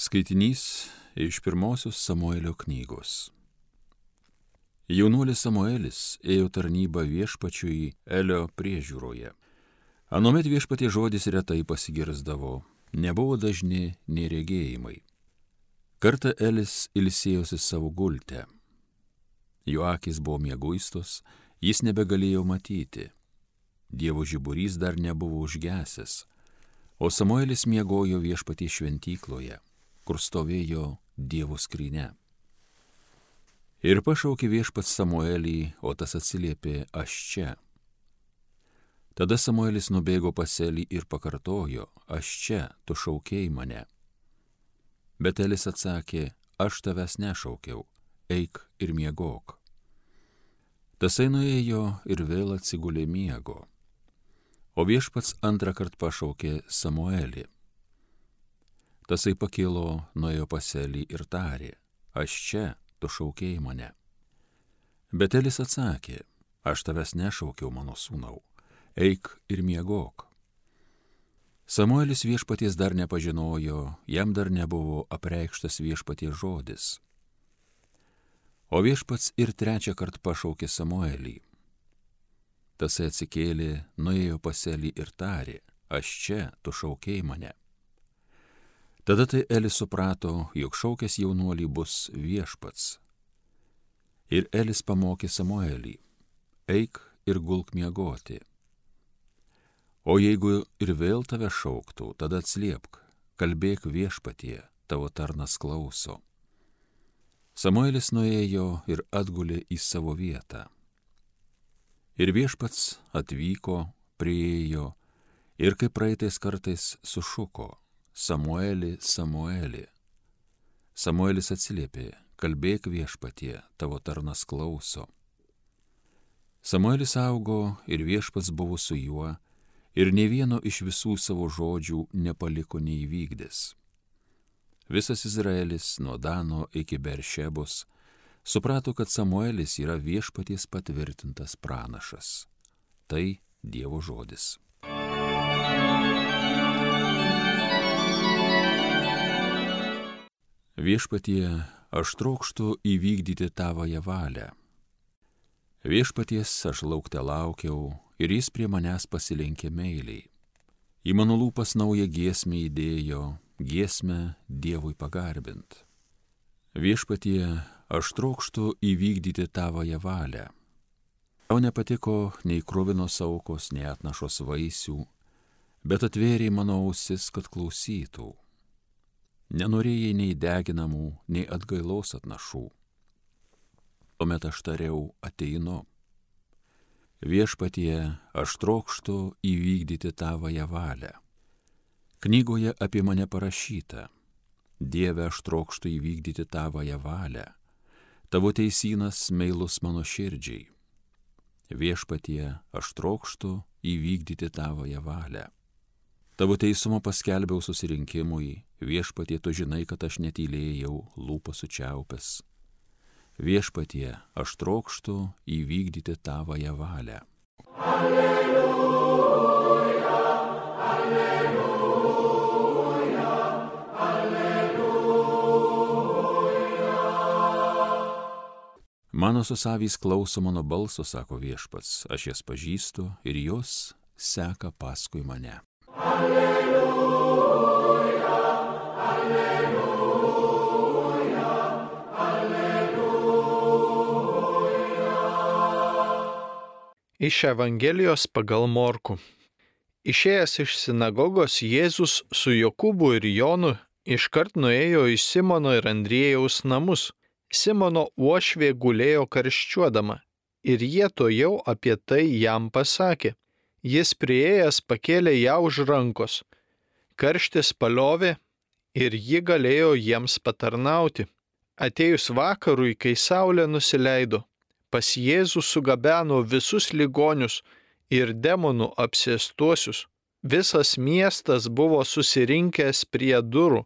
Skaitinys iš pirmosios Samuelio knygos. Jaunuolis Samuelis ėjo tarnybą viešpačiui Elio priežiūroje. Anuomet viešpatie žodis retai pasigirsdavo, nebuvo dažni neregėjimai. Kartą Elis ilsėjosi savo gultę. Jo akis buvo mėguistos, jis nebegalėjo matyti. Dievo žiburys dar nebuvo užgesęs, o Samuelis miegojo viešpatie šventykloje kur stovėjo Dievo skryne. Ir pašaukė viešpats Samuelį, o tas atsiliepė aš čia. Tada Samuelis nubėgo paselį ir pakartojo, aš čia, tu šaukėjai mane. Bet Elis atsakė, aš tavęs nešaukiau, eik ir miegok. Tasai nuėjo ir vėl atsigulė miego. O viešpats antrą kartą pašaukė Samuelį. Tasai pakilo, nuėjo paselį ir tarė, aš čia, tu šaukėjai mane. Bet Elis atsakė, aš tavęs nešaukiau mano sūnau, eik ir miegok. Samuelis viešpaties dar nepažinojo, jam dar nebuvo apreikštas viešpaties žodis. O viešpats ir trečią kartą pašaukė Samuelį. Tasai atsikėlė, nuėjo paselį ir tarė, aš čia, tu šaukėjai mane. Tada tai Elis suprato, jog šaukęs jaunuolį bus viešpats. Ir Elis pamokė Samuelį, eik ir gulk miegoti. O jeigu ir vėl tave šauktų, tada atsliepk, kalbėk viešpatie, tavo tarnas klauso. Samuelis nuėjo ir atgulė į savo vietą. Ir viešpats atvyko, priejo ir kaip praeitais kartais sušuko Samueli, Samueli. Samuelis atsiliepė, kalbėk viešpatie, tavo tarnas klauso. Samuelis augo ir viešpats buvo su juo, ir ne vieno iš visų savo žodžių nepaliko neįvykdęs. Visas Izraelis nuo Dano iki Beršebos suprato, kad Samuelis yra viešpaties patvirtintas pranašas. Tai Dievo žodis. Viešpatie, aš trokštų įvykdyti tavoje valią. Viešpaties aš laukte laukiau ir jis prie manęs pasilenkė meiliai. Į mano lūpas naują giesmę įdėjo, giesmę Dievui pagarbint. Viešpatie, aš trokštų įvykdyti tavoje valią. Tau nepatiko nei krovinos aukos, nei atnašos vaisių, bet atvėrė mano ausis, kad klausytų nenorėjai nei deginamų, nei atgailos atnašų. Tuomet aš tariau, ateinu. Viešpatie, aš trokštų įvykdyti tavąją valią. Knygoje apie mane parašyta, Dieve, aš trokštų įvykdyti tavąją valią. Tavo teisinas meilus mano širdžiai. Viešpatie, aš trokštų įvykdyti tavąją valią. Tavo teisumo paskelbiau susirinkimui, viešpatie tu žinai, kad aš netylėjau lūpą sučiaupęs. Viešpatie, aš trokštų įvykdyti tavąją valią. Alleluja, alleluja, alleluja. Mano susavys klauso mano balso, sako viešpats, aš jas pažįstu ir jos seka paskui mane. Iš Evangelijos pagal Morku. Išėjęs iš sinagogos Jėzus su Jokūbu ir Jonu iškart nuėjo į Simono ir Andriejaus namus. Simono uošvė gulėjo karščiuodama ir jie to jau apie tai jam pasakė. Jis prieėjęs pakėlė ją už rankos. Karštis paliovė ir ji galėjo jiems patarnauti. Atėjus vakarui, kai saulė nusileido, pas Jėzų sugabeno visus ligonius ir demonų apsėstuosius. Visas miestas buvo susirinkęs prie durų.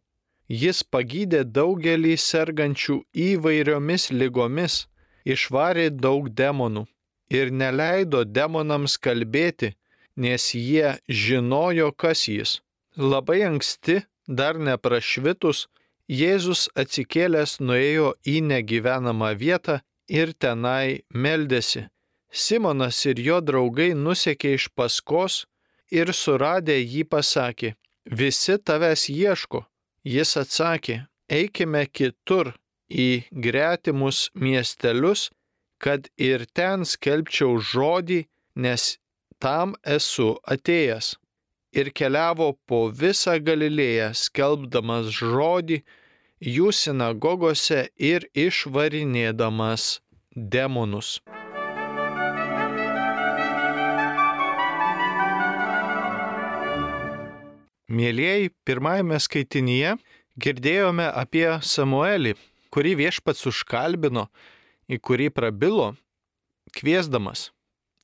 Jis pagydė daugelį sergančių įvairiomis lygomis, išvarė daug demonų ir neleido demonams kalbėti, nes jie žinojo, kas jis. Labai anksti, dar neprašvitus, Jėzus atsikėlęs nuėjo į negyvenamą vietą ir tenai meldėsi. Simonas ir jo draugai nusekė iš paskos ir suradę jį pasakė, visi tavęs ieško. Jis atsakė, eikime kitur į gretimus miestelius, kad ir ten skelbčiau žodį, nes tam esu atėjęs. Ir keliavo po visą Galilėją, skelbdamas žodį jų sinagogose ir išvarinėdamas demonus. Mėlyjei, pirmajame skaitinyje girdėjome apie Samuelį, kurį viešpats užkalbino, į kurį prabilo, kviesdamas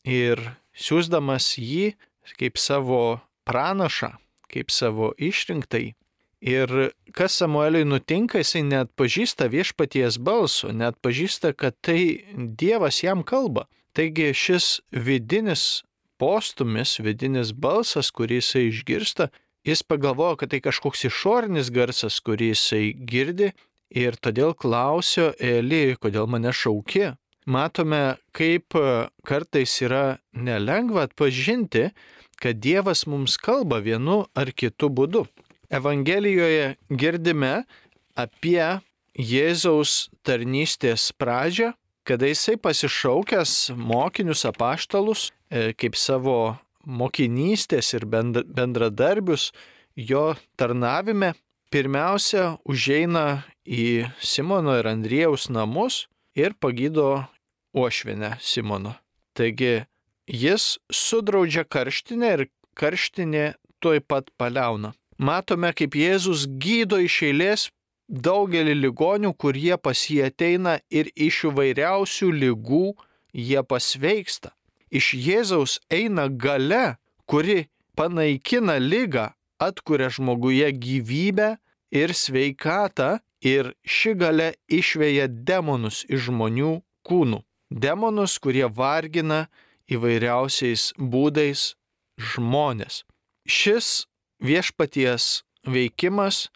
ir siūsdamas jį kaip savo pranašą, kaip savo išrinktai. Ir kas Samueliui nutinka, jisai net pažįsta viešpaties balso, net pažįsta, kad tai Dievas jam kalba. Taigi šis vidinis postumis, vidinis balsas, kurį jisai išgirsta, jis pagalvojo, kad tai kažkoks išorinis garsas, kurį jisai girdi ir todėl klausio Eli, kodėl mane šauki. Matome, kaip kartais yra nelengva atpažinti, kad Dievas mums kalba vienu ar kitu būdu. Evangelijoje girdime apie Jėzaus tarnystės pradžią, kada jisai pasišaukęs mokinius apaštalus e, kaip savo mokinystės ir bendradarbius jo tarnavime, pirmiausia užeina į Simono ir Andriejaus namus ir pagydo uošvinę Simono. Taigi jis sudraudžia karštinę ir karštinė tuoj pat paliauna matome, kaip Jėzus gydo iš eilės daugelį ligonių, kurie pas jį ateina ir iš įvairiausių lygų jie pasveiksta. Iš Jėzaus eina gale, kuri panaikina lygą, atkuria žmoguje gyvybę ir sveikatą ir ši gale išvėja demonus iš žmonių kūnų. Demonus, kurie vargina įvairiausiais būdais žmonės. Šis viešpaties veikimas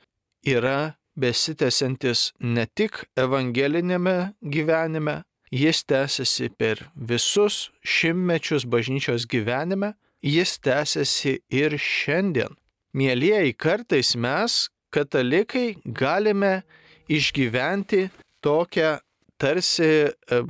yra besitęsiantis ne tik evangelinėme gyvenime, jis tęsiasi per visus šimtmečius bažnyčios gyvenime, jis tęsiasi ir šiandien. Mėlyjeji, kartais mes, katalikai, galime išgyventi tokią tarsi e,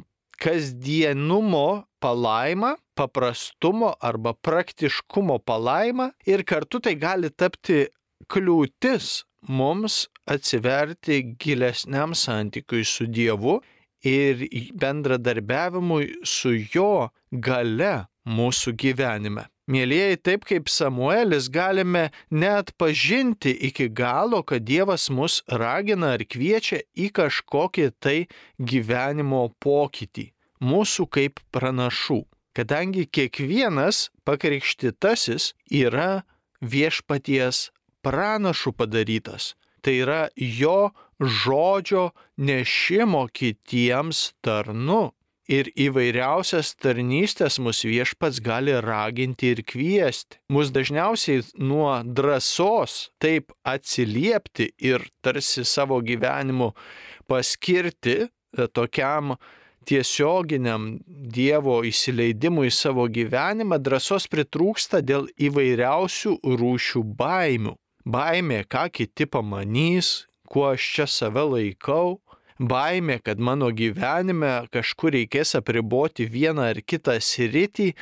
kasdienumo palaimą, paprastumo arba praktiškumo palaimą ir kartu tai gali tapti kliūtis mums atsiverti gilesniam santykiui su Dievu ir bendradarbiavimui su Jo gale mūsų gyvenime. Mėlyjeji, taip kaip Samuelis galime net pažinti iki galo, kad Dievas mus ragina ar kviečia į kažkokį tai gyvenimo pokytį, mūsų kaip pranašų kadangi kiekvienas pakrikštitasis yra viešpaties pranašų padarytas. Tai yra jo žodžio nešimo kitiems tarnu. Ir įvairiausias tarnystės mus viešpats gali raginti ir kviesti. Mus dažniausiai nuo drąsos taip atsiliepti ir tarsi savo gyvenimu paskirti tokiam tiesioginiam Dievo įsileidimui į savo gyvenimą drąsos pritrūksta dėl įvairiausių rūšių baimių. Baimė, ką kiti pamanys, kuo aš čia save laikau, baimė, kad mano gyvenime kažkur reikės apriboti vieną ar kitą sritį,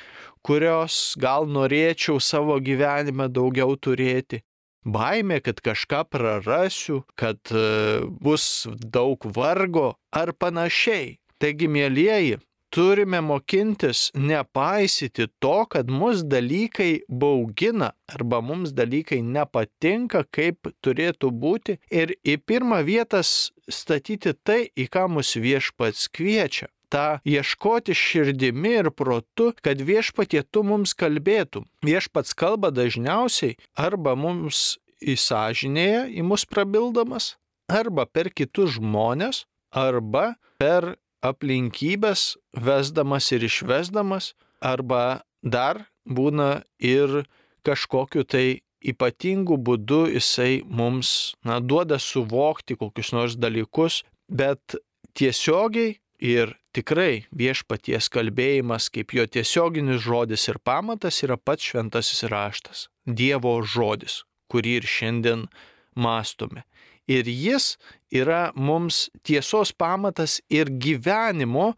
kurios gal norėčiau savo gyvenime daugiau turėti. Baimė, kad kažką prarasiu, kad e, bus daug vargo ar panašiai. Taigi, mėlyjeji, turime mokintis nepaisyti to, kad mus dalykai baugina arba mums dalykai nepatinka, kaip turėtų būti ir į pirmą vietą statyti tai, į ką mus viešpats kviečia. Ta ieškoti širdimi ir protu, kad viešpatie tu mums kalbėtum. Viešpats kalba dažniausiai arba mums įsąžinėje į mus prabildamas, arba per kitus žmonės, arba per aplinkybės vesdamas ir išvesdamas, arba dar būna ir kažkokiu tai ypatingų būdų jisai mums na, duoda suvokti kokius nors dalykus, bet tiesiogiai ir tikrai viešpaties kalbėjimas kaip jo tiesioginis žodis ir pamatas yra pats šventasis raštas, Dievo žodis, kurį ir šiandien mastome. Ir jis yra mums tiesos pamatas ir gyvenimo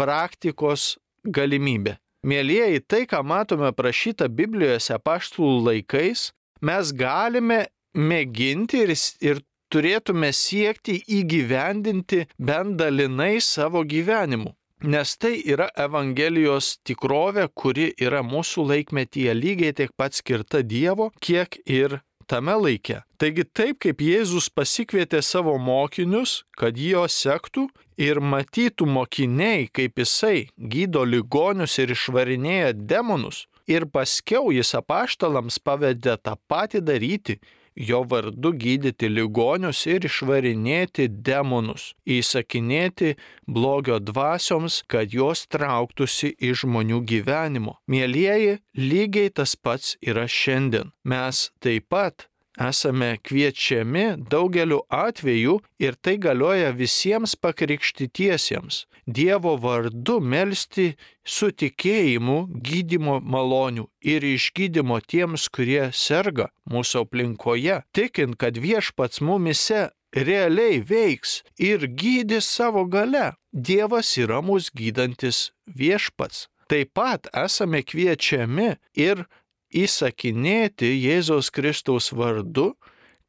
praktikos galimybė. Mėlyjeji, tai, ką matome prašyta Biblijoje paštlų laikais, mes galime mėginti ir, ir turėtume siekti įgyvendinti bent dalinai savo gyvenimu. Nes tai yra Evangelijos tikrovė, kuri yra mūsų laikmetyje lygiai tiek pat skirta Dievo, kiek ir tame laike. Taigi taip kaip Jėzus pasikvietė savo mokinius, kad jo sektų ir matytų mokiniai, kaip jisai gydo ligonius ir išvarinėja demonus, ir paskiau jis apaštalams pavedė tą patį daryti, jo vardu gydyti ligonius ir išvarinėti demonus, įsakinėti blogio dvasioms, kad jos trauktųsi iš žmonių gyvenimo. Mėlyjeji, lygiai tas pats yra šiandien. Mes taip pat esame kviečiami daugeliu atveju ir tai galioja visiems pakrikštytiesiems. Dievo vardu melstį su tikėjimu gydimo malonių ir išgydymo tiems, kurie serga mūsų aplinkoje, tikint, kad viešpats mumise realiai veiks ir gydys savo gale. Dievas yra mūsų gydantis viešpats. Taip pat esame kviečiami ir įsakinėti Jėzaus Kristaus vardu,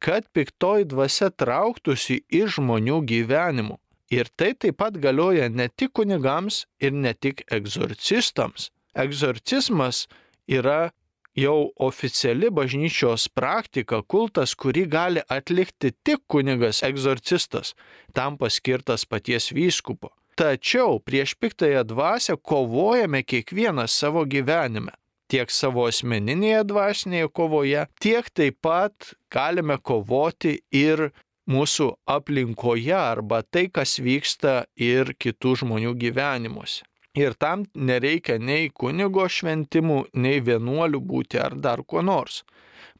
kad piktoji dvasia trauktųsi iš žmonių gyvenimų. Ir tai taip pat galioja ne tik kunigams ir ne tik egzorcistams. Egzorcizmas yra jau oficiali bažnyčios praktika, kultas, kurį gali atlikti tik kunigas egzorcistas, tam paskirtas paties vyskupo. Tačiau prieš piktąją dvasę kovojame kiekvienas savo gyvenime tiek savo asmeninėje dvasinėje kovoje, tiek taip pat galime kovoti ir mūsų aplinkoje arba tai, kas vyksta ir kitų žmonių gyvenimuose. Ir tam nereikia nei kunigo šventimų, nei vienuolių būti ar dar kuo nors.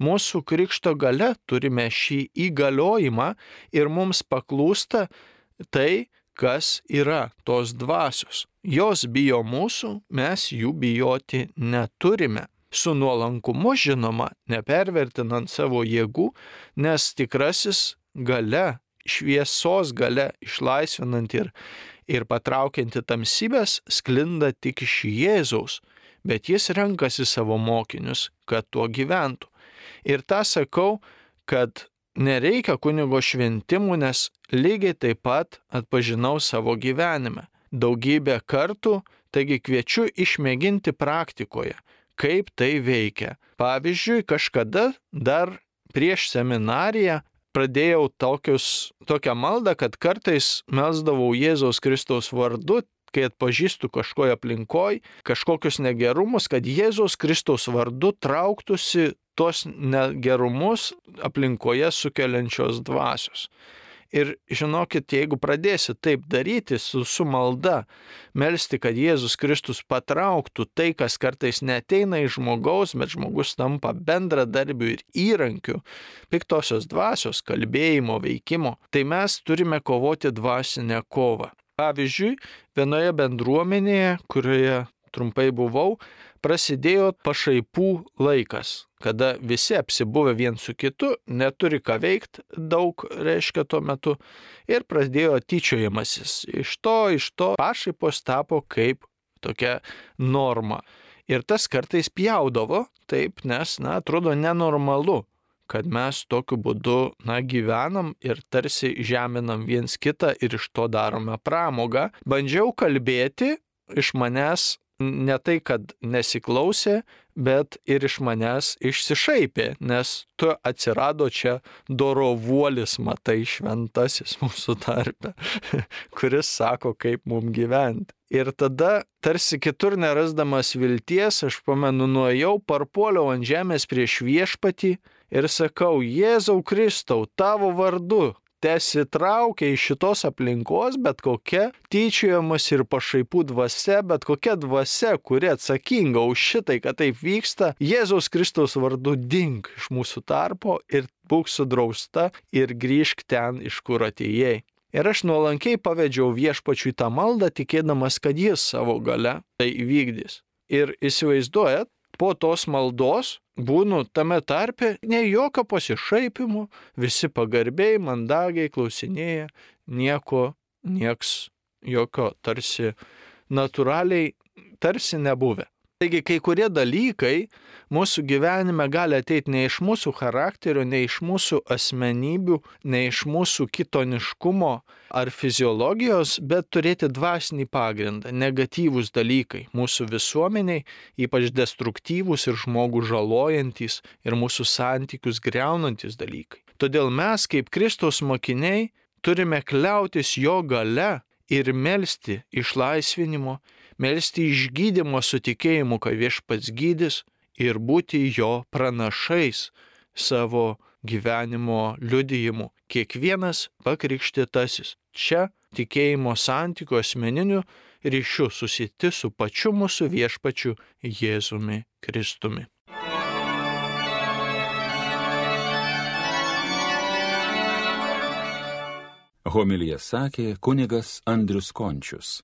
Mūsų krikšto gale turime šį įgaliojimą ir mums paklūsta tai, kas yra tos dvasios. Jos bijo mūsų, mes jų bijoti neturime. Su nuolankumu žinoma, nepervertinant savo jėgų, nes tikrasis gale, šviesos gale, išlaisvinant ir, ir patraukianti tamsybės, sklinda tik iš Jėzaus, bet jis renkasi savo mokinius, kad tuo gyventų. Ir tą sakau, kad nereikia kunigo šventimų, nes lygiai taip pat atpažinau savo gyvenime daugybę kartų, taigi kviečiu išmėginti praktikoje, kaip tai veikia. Pavyzdžiui, kažkada dar prieš seminariją pradėjau tokius, tokią maldą, kad kartais melsdavau Jėzaus Kristaus vardu, kai atpažįstu kažkoje aplinkoje kažkokius negerumus, kad Jėzaus Kristaus vardu trauktųsi tos negerumus aplinkoje sukeliančios dvasios. Ir žinokit, jeigu pradėsi taip daryti su, su malda, melstį, kad Jėzus Kristus patrauktų tai, kas kartais neteina iš žmogaus, bet žmogus tampa bendradarbiu ir įrankiu piktosios dvasios kalbėjimo, veikimo, tai mes turime kovoti dvasinę kovą. Pavyzdžiui, vienoje bendruomenėje, kurioje trumpai buvau, prasidėjo pašaipų laikas, kada visi apsibuvę vien su kitu, neturi ką veikti, daug reiškia tuo metu, ir pradėjo tyčiojimasis. Iš to, iš to pašaipos tapo kaip tokia norma. Ir tas kartais pjaudavo, taip, nes, na, atrodo nenormalu, kad mes tokiu būdu, na, gyvenam ir tarsi žeminam viens kitą ir iš to darome pramogą. Bandžiau kalbėti, iš manęs ne tai, kad nesiklausė, bet ir iš manęs išsišaipė, nes tu atsirado čia dorovuolis, matai, šventasis mūsų tarpe, kuris sako, kaip mum gyventi. Ir tada, tarsi kitur nerasdamas vilties, aš pamenu, nuėjau, parpuoliau ant žemės prieš viešpatį ir sakau, Jėzau Kristau, tavo vardu, tesitraukia iš šitos aplinkos bet kokia tyčiojamas ir pašaipų dvasia, bet kokia dvasia, kuri atsakinga už šitai, kad taip vyksta, Jėzaus Kristaus vardu dink iš mūsų tarpo ir būk sudrausta ir grįžk ten, iš kur atėjai. Ir aš nuolankiai pavedžiau viešpačiui tą maldą, tikėdamas, kad jis savo gale tai įvykdys. Ir įsivaizduojat, po tos maldos būnu tame tarpe, ne jokio pasišaipimo, visi pagarbiai, mandagiai klausinėja, nieko, nieks, jokio tarsi natūraliai, tarsi nebuvę. Taigi kai kurie dalykai mūsų gyvenime gali ateiti ne iš mūsų charakterio, ne iš mūsų asmenybių, ne iš mūsų kitoniškumo ar fiziologijos, bet turėti dvasinį pagrindą, negatyvūs dalykai mūsų visuomeniai, ypač destruktyvūs ir žmogų žalojantis ir mūsų santykius greunantis dalykai. Todėl mes kaip Kristaus mokiniai turime kliautis jo gale ir melstį išlaisvinimo melstį išgydymo su tikėjimu, kad viešpats gydys ir būti jo pranašais savo gyvenimo liudijimu. Kiekvienas pakrikštėtasis čia tikėjimo santykių asmeniniu ryšiu susiti su pačiu mūsų viešpačiu Jėzumi Kristumi. Homilija sakė kunigas Andrius Končius.